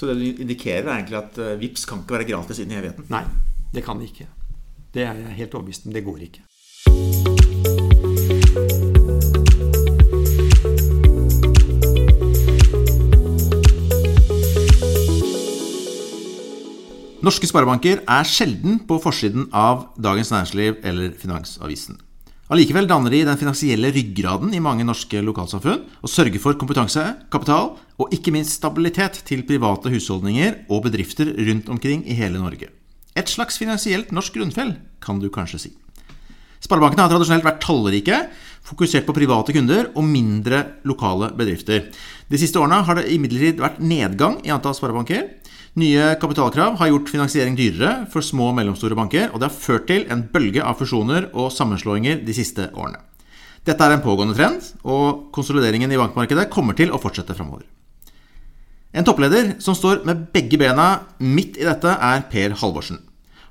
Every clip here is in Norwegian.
Så det du indikerer, er egentlig at uh, VIPS kan ikke være gratis inn i evigheten? Nei, det kan det ikke. Det er jeg helt overbevist om. Det går ikke. Norske sparebanker er sjelden på forsiden av Dagens Næringsliv eller Finansavisen. Allikevel danner de den finansielle ryggraden i mange norske lokalsamfunn og sørger for kompetanse, kapital og ikke minst stabilitet til private husholdninger og bedrifter rundt omkring i hele Norge. Et slags finansielt norsk grunnfjell, kan du kanskje si. Sparebankene har tradisjonelt vært tallrike, fokusert på private kunder og mindre lokale bedrifter. De siste årene har det imidlertid vært nedgang i antall sparebanker. Nye kapitalkrav har gjort finansiering dyrere for små og mellomstore banker, og det har ført til en bølge av fusjoner og sammenslåinger de siste årene. Dette er en pågående trend, og konsolideringen i bankmarkedet kommer til å fortsette framover. En toppleder som står med begge bena midt i dette, er Per Halvorsen.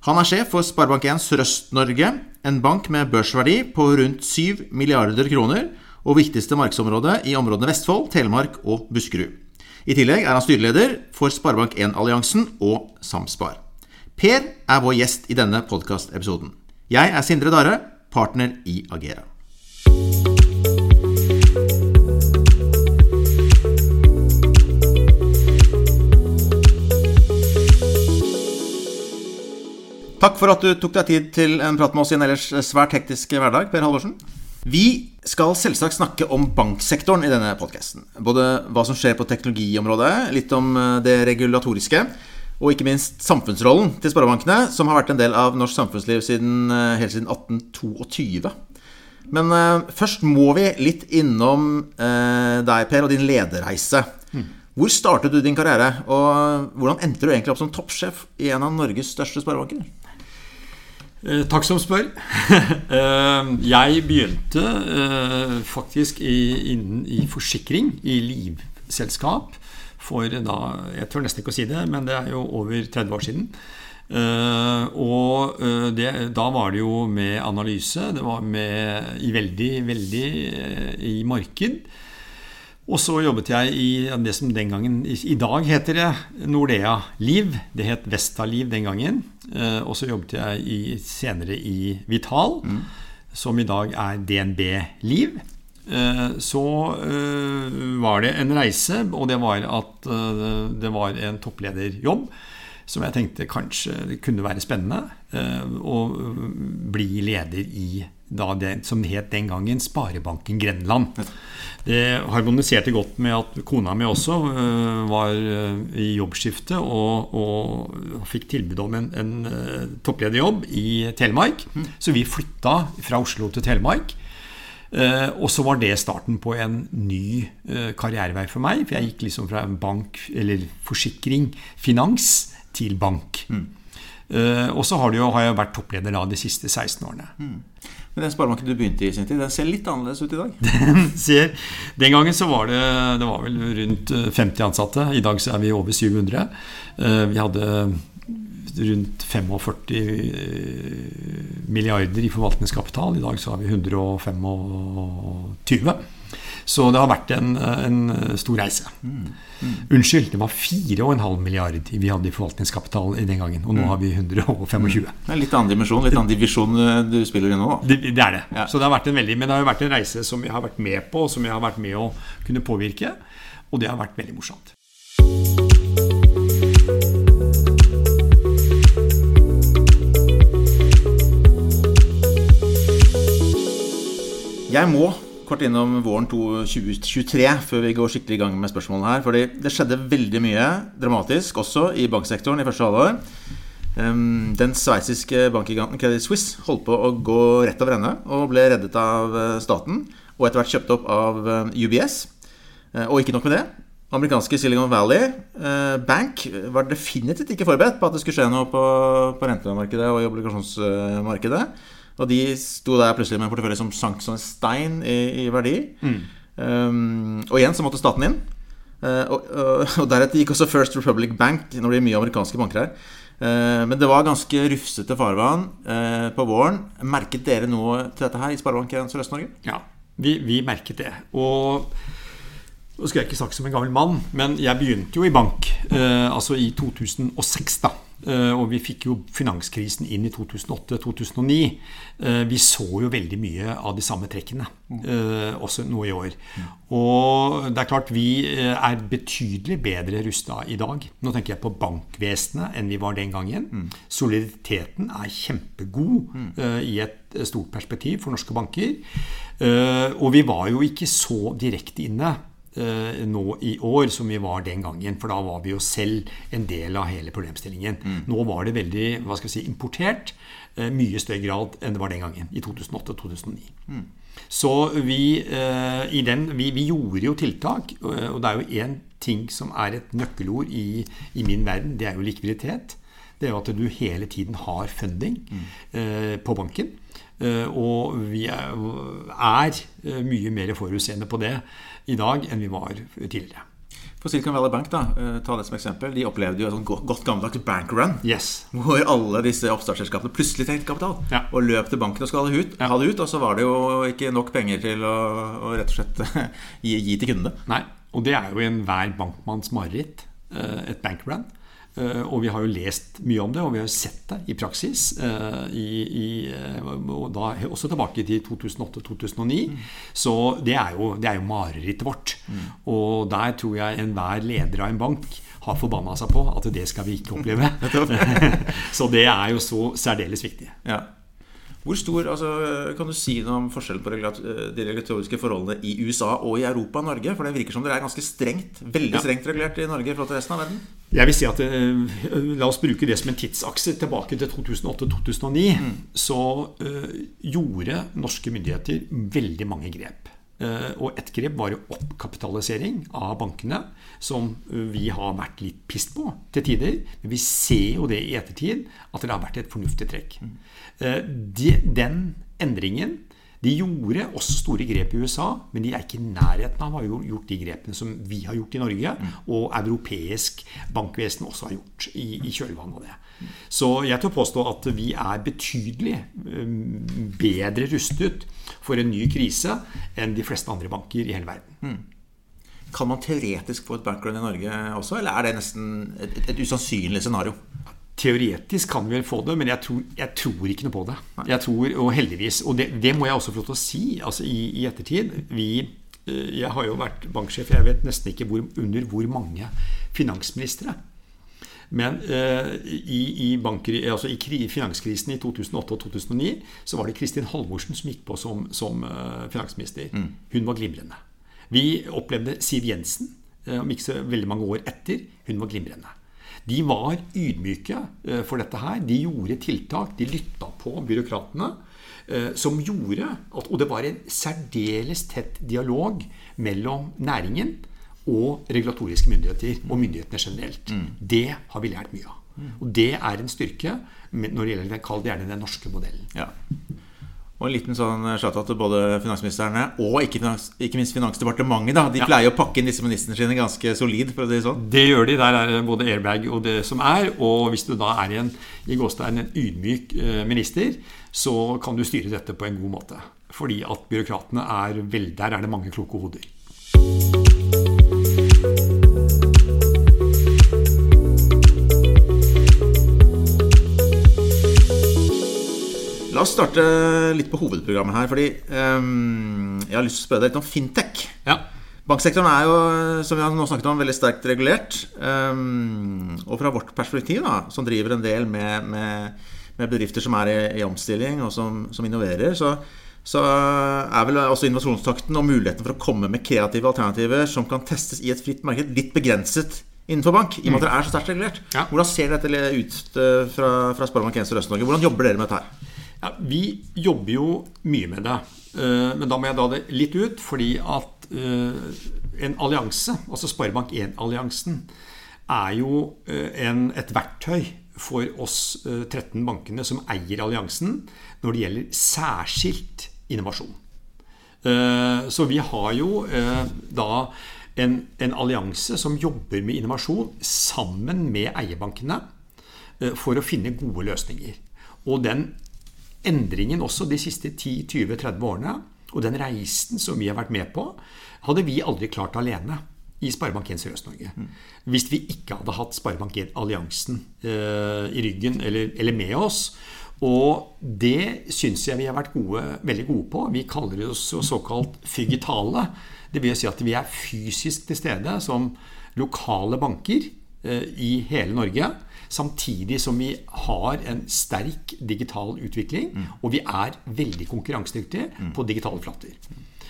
Han er sjef for Sparebank1 Sørøst-Norge, en bank med børsverdi på rundt 7 milliarder kroner, og viktigste markedsområde i områdene Vestfold, Telemark og Buskerud. I tillegg er han styreleder for Sparebank1-alliansen og Samspar. Per er vår gjest i denne podkastepisoden. Jeg er Sindre Dare, partner i Agera. Takk for at du tok deg tid til en prat med oss i en ellers svært hektisk hverdag, Per Halvorsen. Vi skal selvsagt snakke om banksektoren i denne podkasten. Både hva som skjer på teknologiområdet, litt om eh, det regulatoriske, og ikke minst samfunnsrollen til sparebankene, som har vært en del av norsk samfunnsliv siden, eh, helt siden 1822. Men uh, først må vi litt innom uh, deg, Per, og din lederreise. Mm. Hvor startet du din karriere, og hvordan endte du egentlig opp som toppsjef i en av Norges største sparebanker? Eh, takk som spør. eh, jeg begynte eh, faktisk i, innen i forsikring, i livselskap, for da Jeg tør nesten ikke å si det, men det er jo over 30 år siden. Og det, da var det jo med analyse. Det var med i veldig, veldig i marked. Og så jobbet jeg i det som den gangen I dag heter det Nordea Liv. Det het Vesta Liv den gangen. Eh, og så jobbet jeg i, senere i Vital, mm. som i dag er DNB Liv. Eh, så eh, var det en reise, og det var at det var en topplederjobb som jeg tenkte kanskje kunne være spennende. Å bli leder i det som det het den gangen Sparebanken Grenland. Det harmoniserte godt med at kona mi også uh, var uh, i jobbskifte og, og, fikk tilbud om en, en uh, topplederjobb i Telemark. Mm. Så vi flytta fra Oslo til Telemark. og så var det starten på en ny karrierevei for meg. For jeg gikk liksom fra bank, eller forsikring, finans, til bank. Mm. og så har, jo, har, jeg vært toppleder da de siste 16 årene. Mm. Men den sparebanken du begynte i sin tid, den ser litt annerledes ut i dag? Den, ser, den gangen så var det, det var vel rundt 50 eh, ansatte. I dag så er vi over 700. Eh, vi hadde rundt 45 eh, milliarder i forvaltningskapital. I dag så har vi 125. Så det har vært en, en stor reise. Mm. Mm. Unnskyld, det var 4,5 milliard vi hadde i forvaltningskapital i den gangen. Og nå mm. har vi 125. Mm. Det er litt annen dimensjon, litt annen divisjon eh, du spiller i nå? Det, det, er det. Ja. Så det har vært en veldig, men det har jo vært en reise som jeg har vært med på, som jeg har vært med å kunne påvirke. Og det har vært veldig morsomt. Jeg må kort innom våren 2023 før vi går skikkelig i gang med spørsmålene her. fordi det skjedde veldig mye dramatisk også i banksektoren i første halvår. Den sveitsiske bankgiganten Credit Suisse holdt på å gå rett over ende og ble reddet av eh, staten. Og etter hvert kjøpt opp av eh, UBS. Eh, og ikke nok med det. Amerikanske Silicon Valley Bank var definitivt ikke forberedt på at det skulle skje noe på rentemarkedet og i obligasjonsmarkedet. Og de sto der plutselig med en portefølje som sank som en stein i, i verdi. Mm. Um, og igjen så måtte staten inn. Uh, og, og, og, deretter gikk også First Republic Bank, når det er mye amerikanske banker her. Uh, men det var ganske rufsete farvann uh, på våren. Merket dere noe til dette her i Sparebanken Sørøst-Norge? Ja, vi, vi, merket det. Og Nå skal jeg ikke snakke som en gammel mann, men jeg begynte jo i bank eh, altså i 2006. da. Eh, og vi fikk jo finanskrisen inn i 2008-2009. Eh, vi så jo veldig mye av de samme trekkene eh, også nå i år. Og det er klart vi er betydelig bedre rusta i dag. Nå tenker jeg på bankvesenet enn vi var den gangen. Soliditeten er kjempegod i et stort perspektiv for norske banker. Og vi var jo ikke så direkte inne nå i år som vi var den gangen. For da var vi jo selv en del av hele problemstillingen. Nå var det veldig hva skal vi si, importert. eh, Mye større grad enn det var den gangen. I 2008 og 2009. Så vi, eh, i den, vi, vi gjorde jo tiltak. eh, Og det er jo én ting som er et nøkkelord i, i min verden. Det er jo likviditet. Det er jo at du hele tiden har funding eh, på banken. Eh, og vi er, er eh, mye mer forutseende på det i dag enn vi var tidligere. For Silicon Valley Bank, da, eh, ta det som eksempel, de opplevde jo et sånn godt, gammeldags bankrun. Yes. Hvor alle disse oppstartsselskapene plutselig trengte kapital. Ja. Og løp til banken og skulle ha det ut, Ja. ha det ut og så var det jo ikke nok penger til å, å rett og slett gi, gi til kundene. Nei, og det er jo enhver bankmanns mareritt. Et bankrun. Eh, Og vi har jo lest mye om det, og vi har jo sett det i praksis. eh, I, i, eh, og da også tilbake til 2008-2009. Så det er jo, det er jo marerittet vårt. Og der tror jeg enhver leder av en bank har forbanna seg på at det skal vi ikke oppleve. så det er jo så særdeles viktig. Ja. Hvor stor, altså, Kan du si noe om forskjellen på de regulatoriske forholdene i USA og i Europa og Norge? For det virker som dere er ganske strengt, veldig Ja. strengt regulert i Norge i forhold til resten av verden. Jeg vil si at eh, La oss bruke det som en tidsakse tilbake til 2008-2009. Så uh, gjorde norske myndigheter veldig mange grep. Eh, og ett grep var jo oppkapitalisering av bankene, som vi har vært litt pissed på til tider. Men vi ser jo det i ettertid, at det har vært et fornuftig trekk. Eh, den endringen de gjorde også store grep i USA, men de er ikke i nærheten av å ha gjort de grepene som vi har gjort i Norge, og europeisk bankvesen også har gjort i, i kjølvannet av det. Så jeg tør påstå at vi er betydelig eh, bedre rustet for en ny krise enn de fleste andre banker i hele verden. Kan man teoretisk få et bankrun i Norge også, eller er det nesten et, et usannsynlig scenario? Teoretisk kan vi vel få det, men jeg tror, jeg tror ikke noe på det. Jeg tror, Og heldigvis, og det, det må jeg også få lov til å si altså i, i ettertid vi, eh, Jeg har jo vært banksjef, jeg vet nesten ikke hvor, under hvor mange finansministre. Men eh, i, i, banker, altså i finanskrisen i 2008 og 2009 så var det Kristin Halvorsen som gikk på som, som eh, finansminister. Hun var glimrende. Vi opplevde Siv Jensen eh, om ikke så veldig mange år etter. Hun var glimrende. De var ydmyke eh, for dette her. De gjorde tiltak. De lytta på byråkratene. eh, Som gjorde at Og det var en særdeles tett dialog mellom næringen og regulatoriske myndigheter, og myndighetene generelt. Det har vi lært mye av. Og det er en styrke når det gjelder den, den norske modellen. Ja. Og en liten sånn shout-out til både finansministerne og ikke, finans, ikke minst Finansdepartementet. da De Ja. pleier å pakke inn disse ministrene sine ganske solid. for å si det sånn Det gjør de. Der er det både airbag og det som er. Og hvis du da er en, i gåstein, en ydmyk eh, minister, så kan du styre dette på en god måte. Fordi at byråkratene er vel, Der er det mange kloke hoder. Starte litt på hovedprogrammet her. Fordi um, jeg har lyst til å spørre deg litt om fintech. Ja. Banksektoren er jo, som vi har nå snakket om, veldig sterkt regulert. Um, og fra vårt perspektiv, da, som driver en del med, med, med bedrifter som er i, i omstilling og som, som innoverer, så, så er vel også innovasjonstakten og muligheten for å komme med kreative alternativer som kan testes i et fritt marked, litt begrenset innenfor bank, i og med at det er så sterkt regulert. Ja. Hvordan ser dette ut eh, fra, fra Sparebank 1 Sørøst-Norge? Hvordan jobber dere med dette her? Ja, vi jobber jo mye med det. Eh, Men da må jeg dra det litt ut, fordi at eh, en allianse, altså Sparebank1-alliansen, er jo eh, en, et verktøy for oss eh, 13 bankene som eier alliansen, når det gjelder særskilt innovasjon. Så vi har jo da en, en allianse som jobber med innovasjon sammen med eierbankene for å finne gode løsninger. Og den endringen også de siste 10-20-30 årene og den reisen som vi har vært med på, hadde vi aldri klart alene i Sparebank1 Sørøst-Norge. Hvis vi ikke hadde hatt Sparebank1-alliansen eh, i ryggen eller, eller, med oss. Og det syns jeg vi har vært gode, veldig gode på. Vi kaller oss såkalt fygitale. Det vil si at vi er fysisk til stede som lokale banker i hele Norge. Samtidig som vi har en sterk digital utvikling, mm. og vi er veldig konkurransedyktige mm. på digitale flater.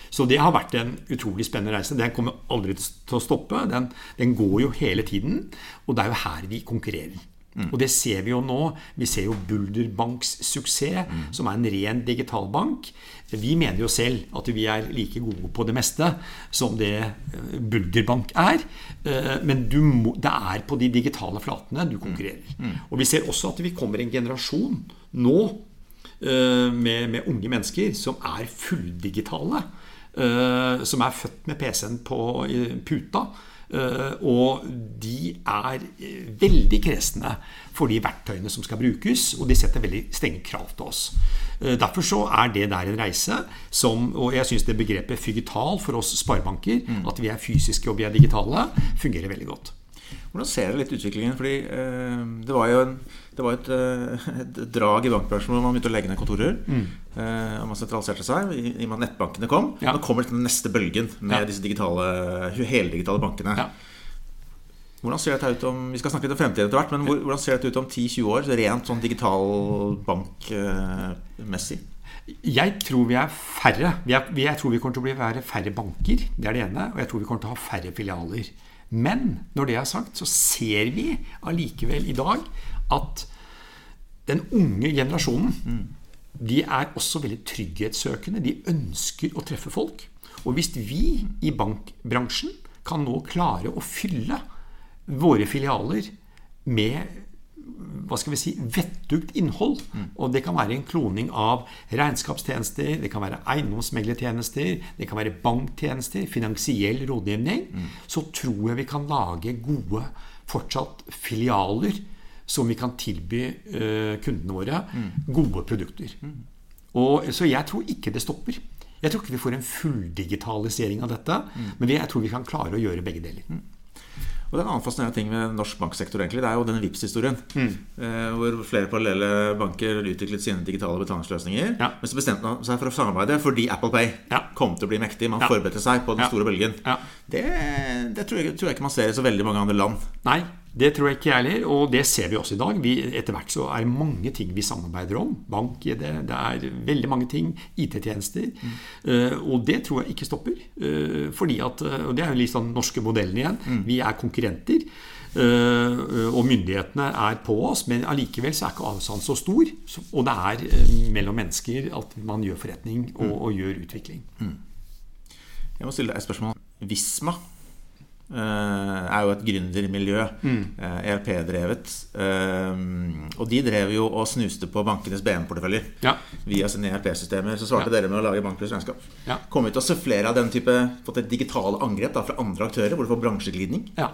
Så det har vært en utrolig spennende reise. Den kommer aldri til å stoppe. Den, den går jo hele tiden. Og det er jo her vi konkurrerer. Mm. Og det ser vi jo nå. Vi ser jo Bulderbanks suksess, mm. som er en ren digitalbank. Vi mener jo selv at vi er like gode på det meste som det eh, Bulderbank er. Eh, men må, det er på de digitale flatene du konkurrerer. Mm. mm. Og vi ser også at vi kommer en generasjon nå eh, med, med unge mennesker som er fulldigitale. Som er født med PC-en på puta Eh, og de er eh, veldig kresne for de verktøyene som skal brukes, og de setter veldig strenge krav til oss. Eh, derfor så er det der en reise som Og jeg syns det begrepet fygital for oss sparebanker, mm. at vi er fysiske og vi er digitale, fungerer veldig godt. Hvordan ser dere litt utviklingen? Fordi eh, det var jo en, det var et, et, drag i bankbransjen hvor man begynte å legge ned kontorer. Mm. Eh, og man sentraliserte seg i, og med at nettbankene kom. Ja. Nå kommer den neste bølgen med ja. disse digitale, heldigitale bankene. Ja. Hvordan ser dette ut om Vi skal snakke litt om fremtiden etter hvert, men hvordan ser dette ut om 10-20 år? Rent sånn digital bankmessig? Jeg tror vi er færre. Jeg tror vi kommer til å bli færre banker. Det er det ene. Og jeg tror vi kommer til å ha færre filialer. Men når det er sagt, så ser vi allikevel i dag at den unge generasjonen mm. de er også veldig trygghetssøkende. De ønsker å treffe folk. Og hvis vi i bankbransjen kan nå klare å fylle våre filialer med hva skal vi si, vettugt innhold. Mm. Og det kan være en kloning av regnskapstjenester, det kan være eiendomsmeglertjenester, det kan være banktjenester, finansiell rådgivning. Mm. Så tror jeg vi kan lage gode fortsatt filialer som vi kan tilby uh, kundene våre mm. gode produkter. Mm. Og, så jeg tror ikke det stopper. Jeg tror ikke vi får en fulldigitalisering av dette, mm. men jeg tror vi kan klare å gjøre begge deler. Og det er en annen fascinerende ting med norsk banksektor egentlig, det er jo denne vips historien Mm. Eh, hvor flere parallelle banker utviklet sine digitale betalingsløsninger. Ja. Men så bestemte man seg for å samarbeide fordi Apple Pay ja. kom til å bli mektig. Man ja. forberedte seg på den store bølgen. Det, det tror, jeg, tror, jeg, ikke man ser i så veldig mange andre land. Nei, det tror jeg ikke jeg heller, og det ser vi også i dag. Vi, etter hvert så er det mange ting vi samarbeider om. Bank i det, det er veldig mange ting. IT-tjenester. Mm. Uh, og det tror jeg ikke stopper. Uh, fordi at, uh, og Det er jo litt sånn norske modellen igjen. Mm. Vi er konkurrenter. og myndighetene er på oss, men allikevel så er ikke avstanden så stor. og det er mellom mennesker at man gjør forretning og, mm. og gjør utvikling. Mm. Jeg må stille deg et spørsmål. Visma Eh, er jo et gründermiljø. Mm. ERP-drevet. Eh, e eh, og de drev jo og snuste på bankenes BM-porteføljer ja. via sine ERP-systemer. Så svarte ja. dere med å lage Bankpluss regnskap. Ja. Kommer vi til å se flere av den type fått et digitale angrep da, fra andre aktører, hvor du får bransjeglidning? Ja.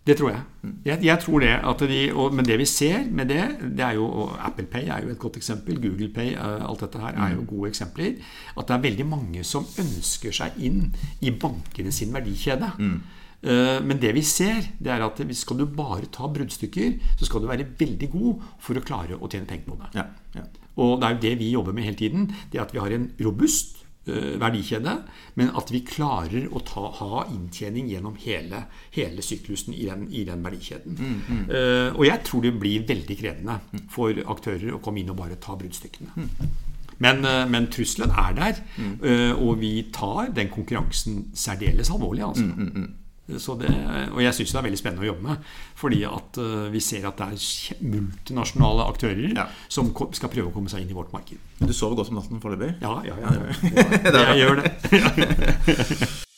Det tror jeg. Mm. Jeg, jeg tror det at de, og, Men det vi ser med det, det er jo og Apple Pay er jo et godt eksempel. Google Pay, alt dette her er jo mm. gode eksempler. At det er veldig mange som ønsker seg inn i bankene sin verdikjede. Mm. Eh, men det vi ser, det er at skal du bare ta bruddstykker, så skal du være veldig god for å klare å tjene penger på det. Ja, ja. Og det er jo det vi jobber med hele tiden. Det at vi har en robust uh, verdikjede, men at vi klarer å ta, ha inntjening gjennom hele, hele syklusen i den, i den verdikjeden. Mm, mm. Uh, og jeg tror det blir veldig krevende for aktører å komme inn og bare ta bruddstykkene. Mm. Men, men, trusselen er der, mm. og vi tar den konkurransen særdeles alvorlig. altså. Det, og jeg syns det er veldig spennende å jobbe med. Fordi at uh, vi ser at det er multinasjonale aktører ja. som skal prøve å komme seg inn i vårt marked. Du sover godt om natten foreløpig? Ja, ja, ja, ja. jeg gjør det.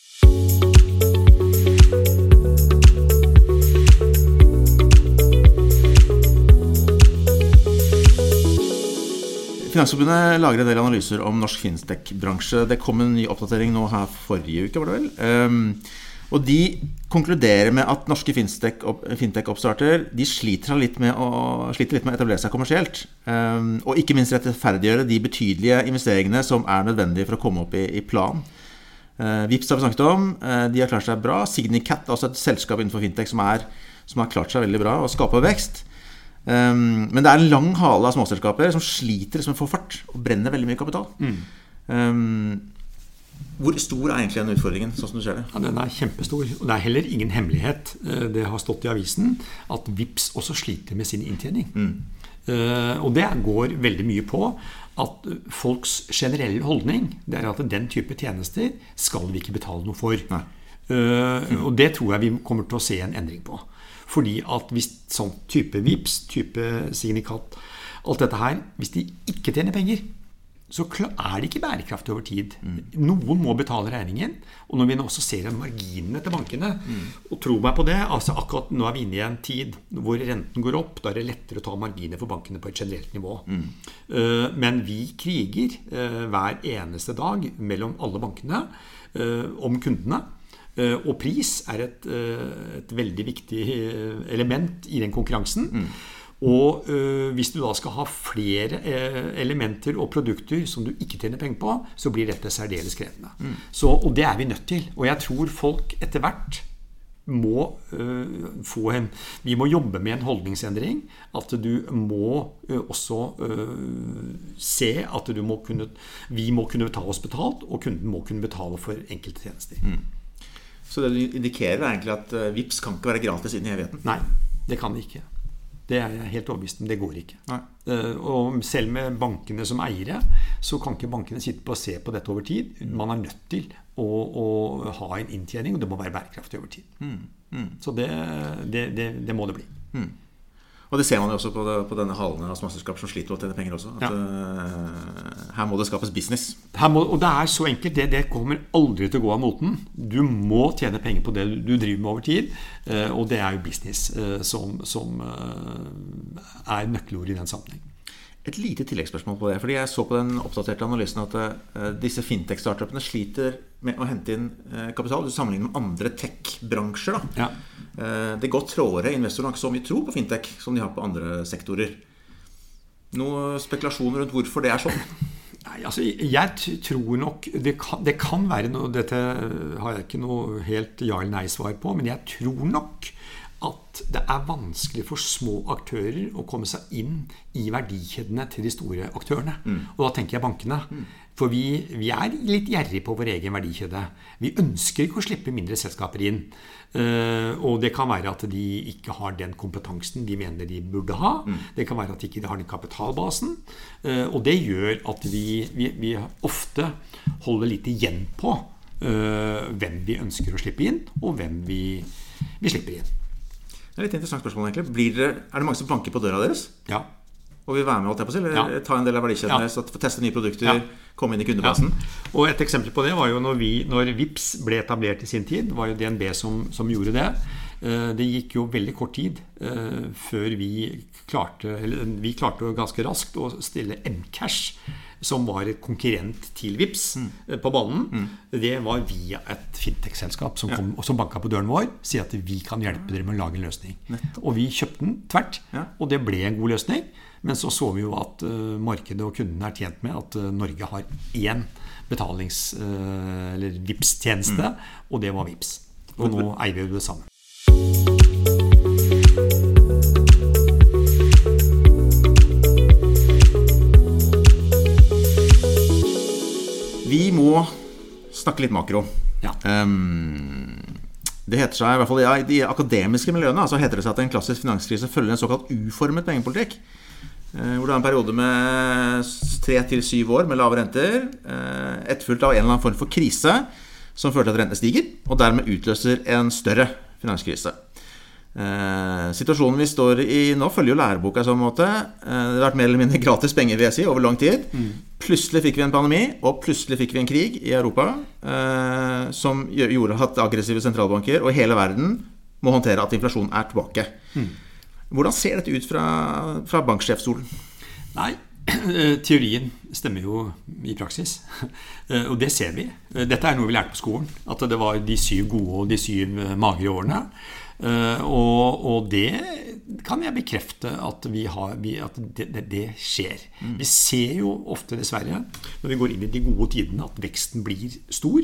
Finansforbundet lager en del analyser om norsk fintech-bransje. Det kom en ny oppdatering nå her forrige uke, var det vel? Um, Og de konkluderer med at norske fintech-oppstarter de sliter litt, med å, sliter litt med å etablere seg kommersielt. Um, og ikke minst rettferdiggjøre de betydelige investeringene som er nødvendige for å komme opp i, i plan. Uh, Vips har vi snakket om. Uh, de har klart seg bra. Signicat, er også et selskap innenfor fintech som, er, som har klart seg veldig bra og skaper vekst. Um, men det er en lang hale av småselskaper som sliter med å få fart og brenner veldig mye kapital. Mm. Um, hvor stor er egentlig den utfordringen, sånn som du ser det? Ja, Den er kjempestor. Og det er heller ingen hemmelighet, eh, det har stått i avisen, at VIPS også sliter med sin inntjening. Mm. Uh, og det går veldig mye på at folks generelle holdning det er at den type tjenester skal vi ikke betale noe for. Uh, mm. Og det tror jeg vi kommer til å se en endring på. Fordi at hvis sånn type VIPS, type signikat, alt dette her, hvis de ikke tjener penger, så er det ikke bærekraftig over tid. Mm. Noen må betale regningen. Og når vi nå også ser marginene til bankene mm. Og tro meg på det, altså akkurat nå er vi inne i en tid hvor renten går opp. Da er det lettere å ta marginer for bankene på et generelt nivå. Mm. Uh, men vi kriger uh, hver eneste dag mellom alle bankene uh, om kundene. og pris er et, et, veldig viktig element i den konkurransen. Og øh, hvis du da skal ha flere øh, elementer og produkter som du ikke tjener penger på, så blir dette særdeles krevende. Mm. Så, og det er vi nødt til. Og jeg tror folk etter hvert må øh, få en Vi må jobbe med en holdningsendring. At du må også se at du må kunne, vi må kunne ta oss betalt, og kunden må kunne betale for enkelte tjenester. Mm. Så det du indikerer, er egentlig at VIPS kan ikke være gratis inn i evigheten? Nei, det kan det ikke. Det er jeg helt overbevist om. Det går ikke. Nei. Eh, og selv med bankene som eiere, så kan ikke bankene sitte på og se på dette over tid. Man er nødt til å, å ha en inntjening, og det må være bærekraftig over tid. Mm. Mm. Så det, det, det, det, må det bli. Mm. Og det ser man jo også på, det, på denne halen av småselskap som sliter med å tjene penger også. At, ja. uh, her må det skapes business. Må, og det er så enkelt. Det, det, kommer aldri til å gå av moten. Du må tjene penger på det du driver med over tid. Uh, og det er jo business uh, som, som er nøkkelord i den sammenheng. Et lite tilleggsspørsmål på det. fordi Jeg så på den oppdaterte analysen at uh, disse fintech-startupene sliter med å hente inn uh, kapital. Du sammenligner med andre tech-bransjer. Ja. Uh, det går trådere. Investorene har ikke så mye tro på fintech som de har på andre sektorer. Noe spekulasjon rundt hvorfor det er sånn? Nei, altså, jeg tror nok det kan, det kan, være noe Dette har jeg ikke noe helt ja eller nei-svar på, men jeg tror nok at det er vanskelig for små aktører å komme seg inn i verdikjedene til de store aktørene. Mm. Og da tenker jeg bankene. Mm. For vi, vi, er litt gjerrige på vår egen verdikjede. Vi ønsker ikke å slippe mindre selskaper inn. Uh, og det kan være at de ikke har den kompetansen de mener de burde ha. Mm. Det kan være at de ikke har den kapitalbasen. Uh, og det gjør at vi, vi, vi ofte holder litt igjen på uh, hvem vi ønsker å slippe inn, og hvem vi, vi slipper inn. Det er litt interessant spørsmål, egentlig. Det, er det mange som banker på døra deres? Ja. Og vil være med, holdt jeg på å? Ja. ta en del av verdikjeden ja. få teste nye produkter, ja. komme inn i kundebasen? Ja. Og et eksempel på det var jo når, vi, når VIPS ble etablert i sin tid. Var jo DNB som, som gjorde det. Eh, det gikk jo veldig kort tid uh, før vi klarte Eller vi klarte ganske raskt å stille Mcash som var et konkurrent til VIPS mm. Eh, på banen, mm. det var via et fintech-selskap som, kom, ja. som banka på døren vår. Sier at vi kan hjelpe dere med å lage en løsning. Nettopp. Og vi kjøpte den tvert, ja. og det ble en god løsning. Men så så vi jo at markedet og kundene er tjent med at Norge har én betalings- eller VIPS-tjeneste, mm. og det var VIPS. Og nå eier vi jo det samme. Vi må snakke litt makro. Ja. Um, det heter seg, i hvert fall I de akademiske miljøene altså heter det seg at en klassisk finanskrise følger en såkalt uformet pengepolitikk. Uh, hvor det er en periode med tre til syv år med lave renter, uh, etterfulgt av en eller annen form for krise som fører til at rentene stiger, og dermed utløser en større finanskrise. Eh, situasjonen vi står i nå, følger jo læreboka i sånn måte. Eh, det har vært mer eller mindre gratis penger vil jeg si, over lang tid. Mm. Plutselig fikk vi en pandemi, og plutselig fikk vi en krig i Europa eh, som gjorde at aggressive sentralbanker og hele verden må håndtere at inflasjonen er tilbake. Mm. Hvordan ser dette ut fra, fra banksjefstolen? Nei, Teorien stemmer jo i praksis, Eh, og det ser vi. Eh, Dette er noe vi lærte på skolen. At det var de syv gode og de syv eh, magre årene. Eh, Og, og det kan jeg bekrefte at, vi har, at det, det, det skjer. Vi ser jo ofte, dessverre, når vi går inn i de gode tidene, at veksten blir stor.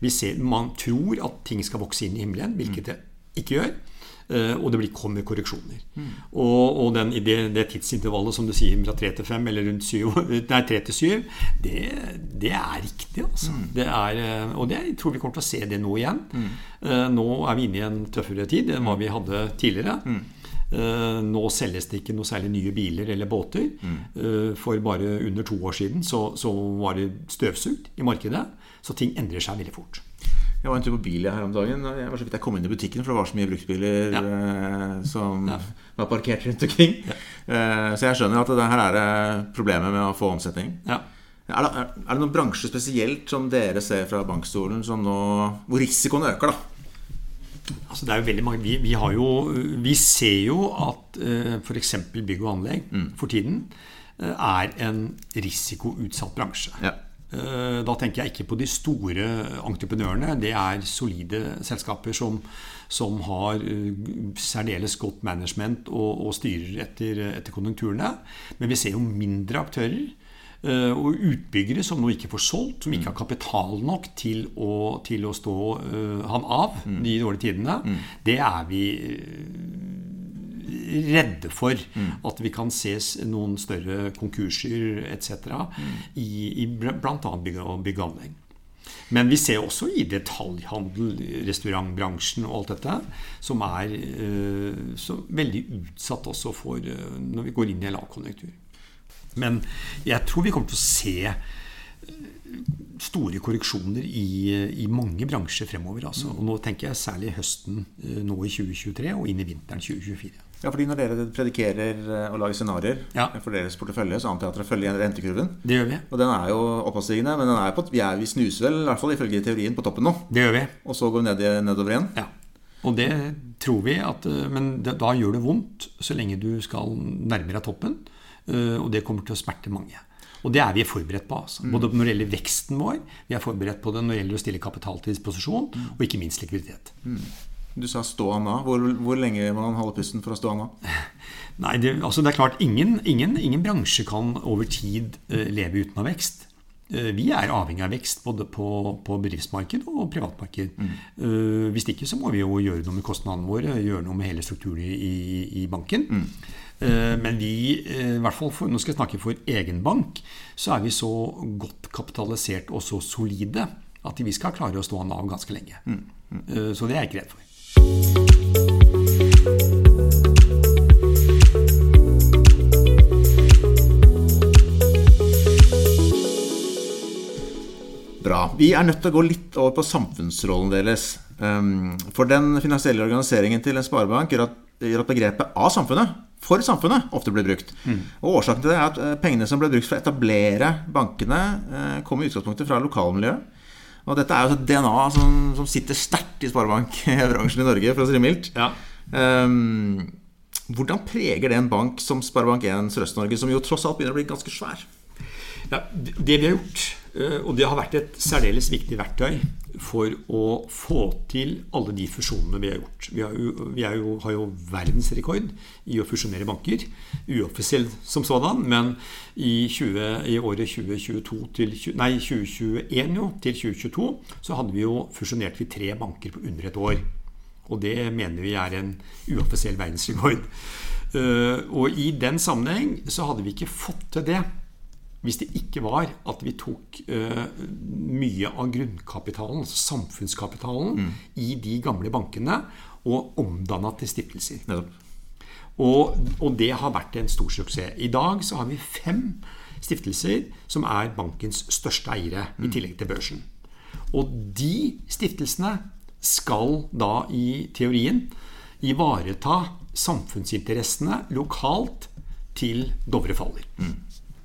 Vi ser, man tror at ting skal vokse inn i himmelen, hvilket det ikke gjør. Eh, Og det blir, kommer korreksjoner. Og, og den, det, det tidsintervallet som du sier fra 3 til 5, eller rundt 7, nei, 3 til 7, det, det er riktig. Altså. Det er, eh, og det, jeg tror vi kommer til å se det nå igjen. Mm. Nå er vi inne i en tøffere tid enn hva vi hadde tidligere. Eh, Nå selges det ikke noe særlig nye biler eller båter. Eh, For bare under to år siden så, så var det støvsugd i markedet. Så ting endrer seg veldig fort. Jeg var en tur på bil her om dagen. og Jeg var så vidt jeg kom inn i butikken, for det var så mye bruktbiler Ja. eh, som Ja. var parkert rundt omkring. Eh, så jeg skjønner at det her er det problemet med å få omsetning. Ja. Er det, er, det noen bransjer spesielt som dere ser fra bankstolen som nå, hvor risikoen øker, da? Altså det er jo veldig mange Vi, vi, har jo, vi ser jo at eh, f.eks. bygg og anlegg for tiden eh, er en risikoutsatt bransje. Ja. Eh, Da tenker jeg ikke på de store entreprenørene. Det er solide selskaper som, som har eh, særdeles godt management og, og styrer etter, etter konjunkturene. Men vi ser jo mindre aktører. eh, Og utbyggere som nå ikke får solgt, som ikke har kapital nok til å, til å stå han av de dårlige tidene. Det er vi redde for at vi kan ses noen større konkurser etc. i, i bl.a. bygg og bygg anlegg. Men vi ser også i detaljhandel, restaurantbransjen og alt dette, som er uh, så veldig utsatt også for uh, når vi går inn i en lavkonjunktur. Men jeg tror vi kommer til å se eh, store korreksjoner i, i mange bransjer fremover. Altså. Og nå tenker jeg særlig høsten nå i 2023 og inn i vinteren 2024. Ja, fordi Når dere predikerer eh, og lager scenarioer Ja. for deres portefølje, så antar jeg at dere følger rentekurven. Det gjør vi. Og den er jo oppadstigende, men den er på, vi, er, vi snuser vel, i hvert fall ifølge teorien, på toppen nå. Det gjør vi. Og så går vi ned, nedover igjen. Ja. Og det tror vi at eh, Men det, da gjør det vondt så lenge du skal nærmere deg toppen. eh, Og det kommer til å smerte mange. Og det er vi forberedt på. Altså. Både når det gjelder veksten vår, vi er forberedt på det når det gjelder å stille kapital til disposisjon, og ikke minst likviditet. Du sa stå han av. Hvor, hvor lenge må man holde pusten for å stå han av? Nei, det, altså det er klart, ingen, ingen, ingen bransje kan over tid eh, leve uten av vekst. Eh, vi er avhengig av vekst både på, på bedriftsmarked og privatmarked. Eh, hvis ikke så må vi jo gjøre noe med kostnadene våre, gjøre noe med hele strukturen i, i banken. Mm. men vi, i hvert fall for, nå skal jeg snakke for egen bank, så er vi så godt kapitalisert og så solide at vi skal klare å stå an av ganske lenge. Mm. så det er jeg ikke redd for. Bra. Vi er nødt til å gå litt over på samfunnsrollen deres. Um, For den finansielle organiseringen til en sparebank gjør at, gjør at begrepet 'av samfunnet' for samfunnet ofte blir brukt. Og Årsaken til det er at eh, pengene som ble brukt for å etablere bankene, eh, kom i utgangspunktet fra lokalmiljøet. Og dette er jo et DNA som, som sitter sterkt i sparebankbransjen i Norge, for å si det mildt. Ja. Um, hvordan preger det en bank som Sparebank1 Sørøst-Norge, som jo tross alt begynner å bli ganske svær? Ja, det vi har gjort, og det har vært et særdeles viktig verktøy for å få til alle de fusjonene vi har gjort. Vi, har jo, vi jo, har jo verdensrekord i å fusjonere banker. Uoffisiell som sådan, men i, 20, i året 2022 til, nei, 2021 jo, til 2022 så hadde vi jo fusjonert vi tre banker på under et år. Og det mener vi er en uoffisiell verdensrekord. Eh, Og i den sammenheng så hadde vi ikke fått til det hvis det ikke var at vi tok uh, mye av grunnkapitalen, altså samfunnskapitalen, i de gamle bankene og omdanna til stiftelser. Og, og det har vært en stor suksess. I dag så har vi fem stiftelser som er bankens største eiere, i tillegg til børsen. Og de stiftelsene skal da i teorien ivareta samfunnsinteressene lokalt til Dovre faller.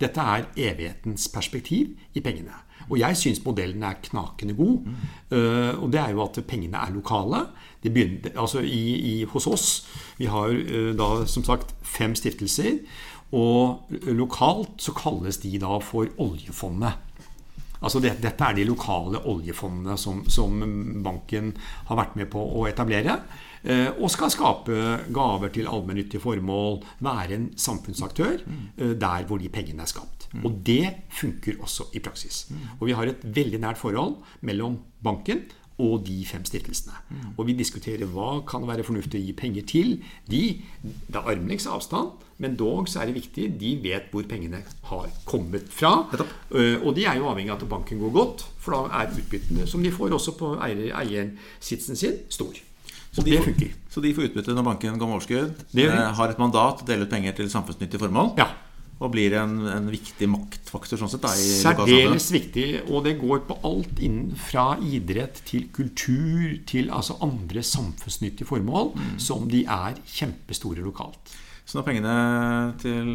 Dette er evighetens perspektiv i pengene. Og jeg syns modellen er knakende god. Uh, og det er jo at pengene er lokale. Begynner, altså i, i, hos oss Vi har uh, da som sagt fem stiftelser. Og lokalt så kalles de da for oljefondet. Altså det, dette er de lokale oljefondene som, som, banken har vært med på å etablere. Eh, og skal skape gaver til allmennyttige formål, være en samfunnsaktør eh, der hvor de pengene er skapt. Og det funker også i praksis. Og vi har et veldig nært forhold mellom banken og de fem stiftelsene. Og vi diskuterer hva kan være fornuftig å gi penger til. De, Det er armlengdes avstand, men dog så er det viktig. De vet hvor pengene har kommet fra. Uh, og de er jo avhengig av at banken går godt, for da er utbyttene som de får også på eier, eiersitsen sin, stor. Så de, funker. så de, får, utbytte når banken går med overskudd, eh, har et mandat deler ut penger til samfunnsnyttige formål? Ja. Og blir en, en viktig maktfaktor sånn sett da, i Særdeles viktig. Og det går på alt inn fra idrett til kultur til altså andre samfunnsnyttige formål mm. som de er kjempestore lokalt. Så når pengene til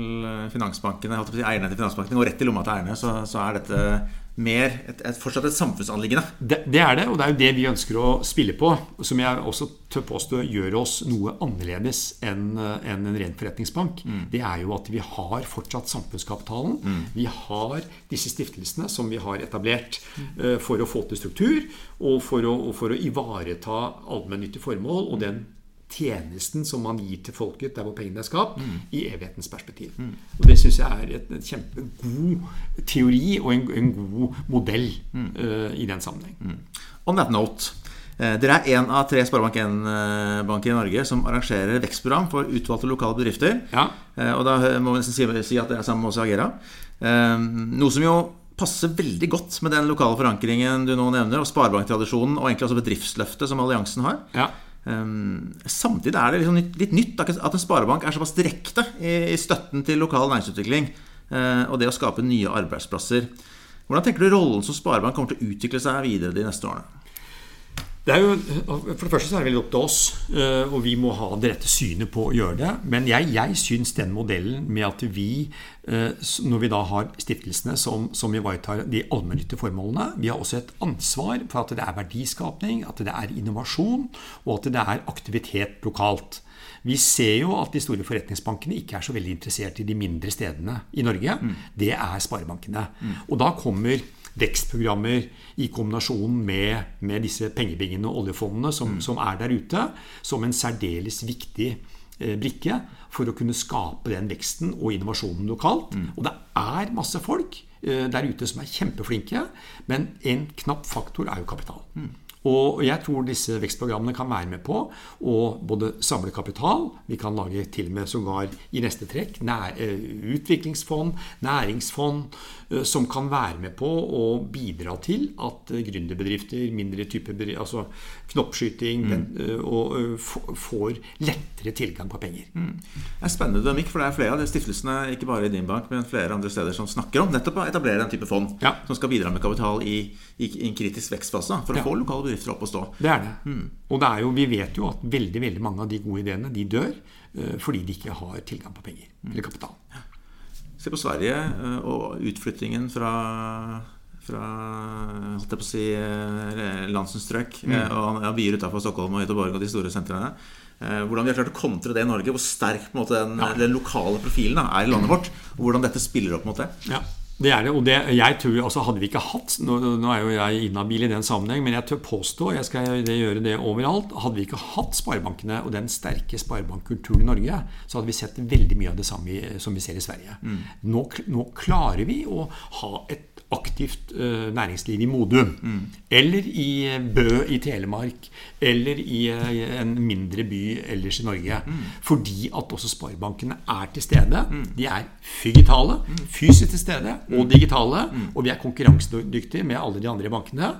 finansbankene, eierne til finansbankene går rett i lomma til eierne, så, så er dette mer et, et, fortsatt et samfunnsanliggende. Det, det, er det, og det er jo det vi ønsker å spille på. Som jeg også tør påstå gjør oss noe annerledes enn en, en ren forretningsbank. Mm. Det er jo at vi har fortsatt samfunnskapitalen. Mm. Vi har disse stiftelsene som vi har etablert uh, for å få til struktur, og for å, og for å ivareta allmennyttige formål og den tjenesten som man gir til folket der hvor pengene er skapt, mm. i evighetens perspektiv. Mm. Og Det syns jeg er en kjempegod teori og en, en god modell mm. uh, i den sammenheng. Mm. On that note, uh, dere er én av tre Sparebank1-banker i Norge som arrangerer vekstprogram for utvalgte lokale bedrifter. Ja. Og da må vi nesten si, si at det er sammen med oss i Agera. noe som jo passer veldig godt med den lokale forankringen du nå nevner, og sparebanktradisjonen, og egentlig også bedriftsløftet som alliansen har. Ja. Um, samtidig er det liksom litt, nytt at en sparebank er såpass direkte i, i støtten til lokal næringsutvikling uh, og det å skape nye arbeidsplasser. Hvordan tenker du rollen som sparebank kommer til å utvikle seg videre de neste årene? Det er jo, for det første så er det veldig opp til oss, eh, og vi må ha det rette synet på å gjøre det. Men jeg, jeg syns den modellen med at vi, eh, når vi da har stiftelsene som, som ivaretar de allmennyttige formålene Vi har også et ansvar for at det er verdiskapning, at det er innovasjon, og at det er aktivitet lokalt. Vi ser jo at de store forretningsbankene ikke er så veldig interessert i de mindre stedene i Norge. Mm. Det er sparebankene. Mm. Og da kommer vekstprogrammer i kombinasjon med, med disse pengebingene og oljefondene som, mm. som, er der ute, som en særdeles viktig eh, brikke for å kunne skape den veksten og innovasjonen lokalt. Mm. Og det er masse folk eh, der ute som er kjempeflinke, men en knapp faktor er jo kapital. Mm. Og jeg tror disse vekstprogrammene kan være med på å både samle kapital Vi kan lage til og med sågar i neste trekk nær, eh, utviklingsfond, næringsfond, eh, som kan være med på å bidra til at eh, gründerbedrifter, mindre typer altså knoppskyting, mm. den, og, får lettere tilgang på penger. Mm. Det er spennende dynamikk, for det er flere av de stiftelsene ikke bare i din bank, men flere andre steder som snakker om nettopp å etablere den type fond ja. som skal bidra med kapital i, i, i en kritisk vekstfase for å ja. få lokale bedrifter opp å stå. Det er det. Mm. Og det er jo, vi vet jo at veldig veldig mange av de gode ideene de dør uh, fordi de ikke har tilgang på penger mm. eller kapital. Se på Sverige uh, og utflyttingen fra fra holdt jeg på å si, eh, mm. og byer utenfor Stockholm og Göteborg og de store sentrene. Hvordan vi har klart å kontre det i Norge, hvor sterk måte, den, ja. den, lokale profilen er i landet vårt. Og hvordan dette spiller opp mot det. Ja. Det er det. Og det, jeg tror, altså Hadde vi ikke hatt nå, nå, er jo jeg inhabil i den sammenheng, men jeg tør påstå, jeg skal gjøre det overalt Hadde vi ikke hatt sparebankene og den sterke sparebankkulturen i Norge, så hadde vi sett veldig mye av det samme som vi ser i Sverige. Mm. Nå, nå, klarer vi å ha et aktivt uh, næringsliv i Modum. Mm. Eller i eh, Bø i Telemark. Eller i uh, en mindre by ellers i Norge. Mm. Fordi at også sparebankene er til stede. Mm. De er digitale, mm. fysisk til stede og mm. digitale. Mm. Og vi er konkurransedyktige med alle de andre bankene.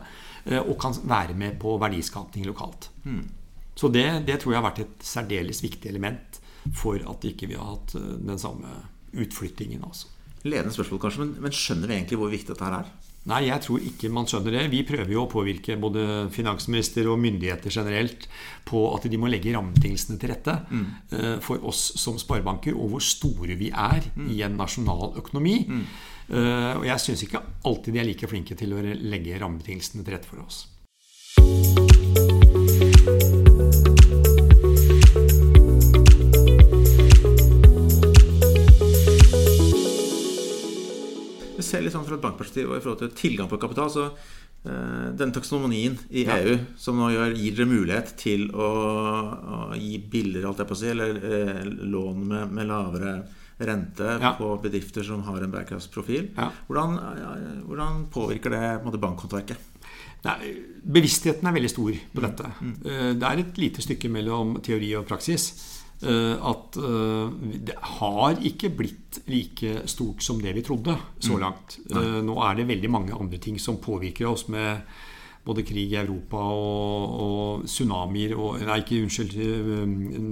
Og kan være med på verdiskapning lokalt. Så det, det, tror jeg har vært et særdeles viktig element for at ikke vi har hatt den samme utflyttingen. altså. Ledende spørsmål, kanskje, men, men skjønner vi egentlig hvor viktig dette her er? Nei, jeg tror ikke man skjønner det. Vi prøver jo å påvirke både finansminister og myndigheter generelt på at de må legge rammebetingelsene til rette mm. for oss som sparebanker, og hvor store vi er mm. i en nasjonal økonomi. Mm. Og jeg syns ikke alltid de er like flinke til å legge rammebetingelsene til rette for oss. Ser litt sånn fra et bankperspektiv og i forhold til tilgang på kapital, så uh, den taksonomien i ja. EU som nå gjør, gir dere mulighet til å, å gi billigere, alt jeg på å si, eller eh, lån med, med, lavere rente ja. på bedrifter som har en bærekraftsprofil. Ja. Hvordan, hvordan, påvirker det måte, bankhåndverket? Nei, bevisstheten er veldig stor på dette. Mm. Mm. Det er et lite stykke mellom teori og praksis. Eh, at eh, det har ikke blitt like stort som det vi trodde så mm. langt. Mm. Nå er det veldig mange andre ting som påvirker oss, med både krig i Europa og, og tsunamier og Nei, ikke unnskyld,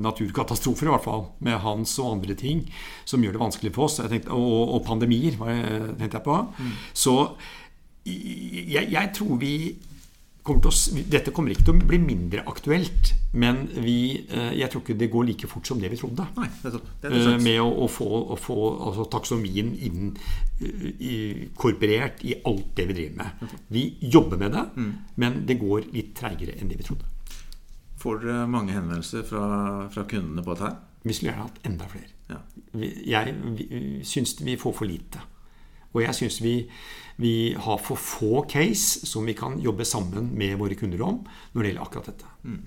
naturkatastrofer i hvert fall. Med hans og andre ting som gjør det vanskelig for oss. Tenkte, og, og, pandemier, tenkte jeg på. Mm. Så jeg, jeg tror vi kommer å, dette kommer ikke til å bli mindre aktuelt, men vi, eh, jeg tror ikke det går like fort som det vi trodde. Nei, det er det er eh, med å, å, få, å få altså, taksonomien inkorporert i, i alt det vi driver med. Vi jobber med det, mm. men det går litt treigere enn det vi trodde. Får dere mange henvendelser fra, fra kundene på dette? Vi skulle gjerne hatt enda flere. Ja. Jeg, jeg syns vi får for lite. Og jeg syns vi, vi, har for få case som vi kan jobbe sammen med våre kunder om når det gjelder akkurat dette. Mm.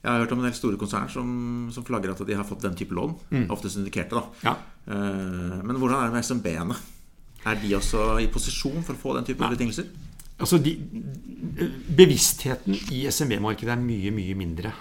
Jeg har hørt om en del store konsern som, som flagger at de har fått den type lån. Mm. Ofte syndikerte, da. Ja. Uh, men hvordan er det med SMB-ene? Er de også i posisjon for å få den type betingelser? Altså de, bevisstheten i SMB-markedet er mye, mye mindre.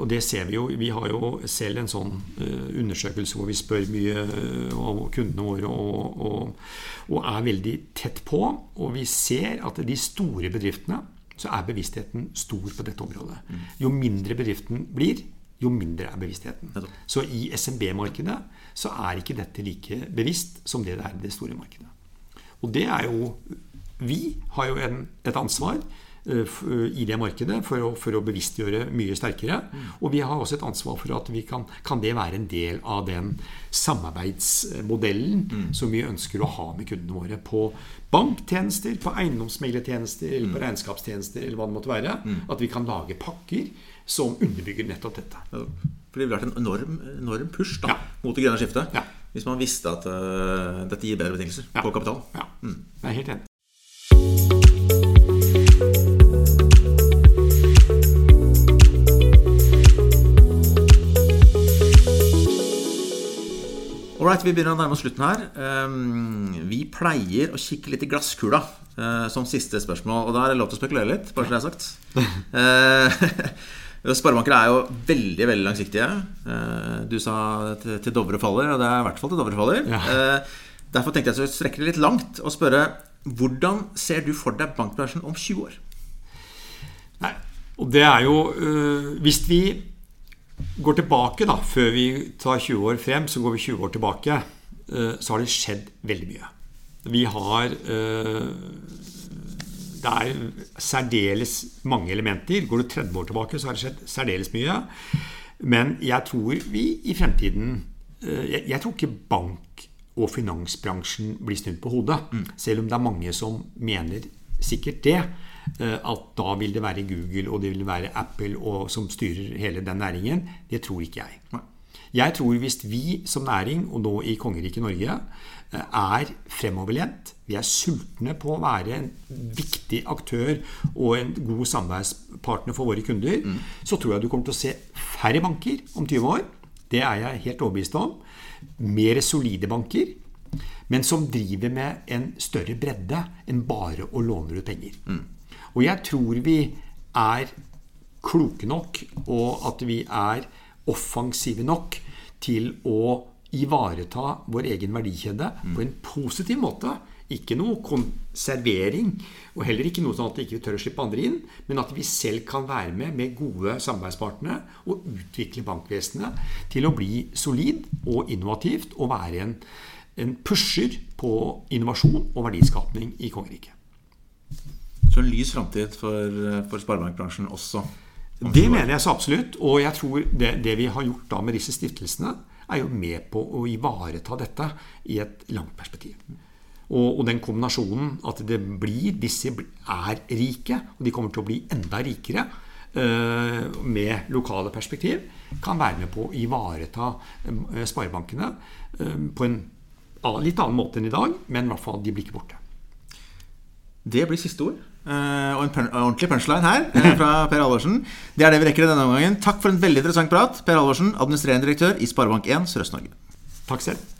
Og det ser vi jo. Vi har jo selv en sånn eh, undersøkelse hvor vi spør mye eh, av kundene våre og, og, og, er veldig tett på. Og vi ser at de store bedriftene så er bevisstheten stor på dette området. Mm. Jo mindre bedriften blir, jo mindre er bevisstheten. Så i SMB-markedet så er ikke dette like bevisst som det det er i det store markedet. Og det er jo vi har jo en, et ansvar uh, i det markedet for å, for å, bevisstgjøre mye sterkere. Mm. Og vi har også et ansvar for at vi kan, kan det være en del av den samarbeidsmodellen mm. som vi ønsker å ha med kundene våre på banktjenester, på eiendomsmeglertjenester eller på mm. regnskapstjenester eller hva det måtte være. Mm. At vi kan lage pakker som underbygger nettopp dette. Ja, for det ville vært en enorm, enorm push da, ja. mot det grønne skiftet. Ja. Hvis man visste at uh, dette gir bedre betingelser på kapital. Ja, jeg er helt enig. Alright, vi begynner å nærme oss slutten her. Ehm, vi pleier å kikke litt i glasskula eh, som siste spørsmål. Og da er det lov til å spekulere litt, bare så det er sagt. Eh, sparebanker er jo veldig veldig langsiktige. Eh, du sa til Dovre faller, og det er i hvert fall til Dovre faller. Ja. Derfor tenkte jeg å strekke det litt langt og spørre hvordan ser du for deg bankbransjen om 20 år? Nei, og det er jo Hvis vi går tilbake, da, før vi tar 20 år frem, så går vi 20 år tilbake, eh, så har det skjedd veldig mye. Vi har eh, Det er særdeles mange elementer. Går du 30 år tilbake, så har det skjedd særdeles mye. Men jeg tror vi i fremtiden eh, Jeg tror ikke bank- og finansbransjen blir snudd på hodet. Mm. Selv om det er mange som mener sikkert det. Eh, at da vil det være Google og det vil være Apple og, som styrer hele den næringen. Det tror ikke jeg. Jeg tror hvis vi som næring, og nå i kongeriket Norge, eh, er fremoverlent, vi er sultne på å være en viktig aktør og en god samarbeidspartner for våre kunder, mm. så tror jeg du kommer til å se færre banker om 20 år. Det er jeg helt overbevist om. Mer solide banker, men som driver med en større bredde enn bare å låne ut penger. Mm. Og jeg tror vi er kloke nok, og at vi er offensive nok til å ivareta vår egen verdikjede mm. på en positiv måte. Ikke noe konservering, og heller ikke noe sånn at vi ikke tør å slippe andre inn, men at vi selv kan være med med gode samarbeidspartnere og utvikle bankvesenet til å bli solid og innovativt og være en en pusher på innovasjon og verdiskapning i kongeriket. Så en lys framtid for, for sparebankbransjen også? Det mener jeg så absolutt. Og jeg tror det, det, vi har gjort da med disse stiftelsene, er jo med på å ivareta dette i et langt perspektiv. Og, og den kombinasjonen at det blir Disse er rike, og de kommer til å bli enda rikere uh, med lokale perspektiv, kan være med på å ivareta uh, sparebankene uh, på en litt annen måte enn i dag, men i hvert fall de blir ikke borte. Det blir siste ord. Uh, og en pun ordentlig punchline her uh, fra Per Halvorsen. Det er det vi rekker i denne omgangen. Takk for en veldig interessant prat. Per Halvorsen, administrerende direktør i Sparebank1 Sørøst-Norge. Takk selv.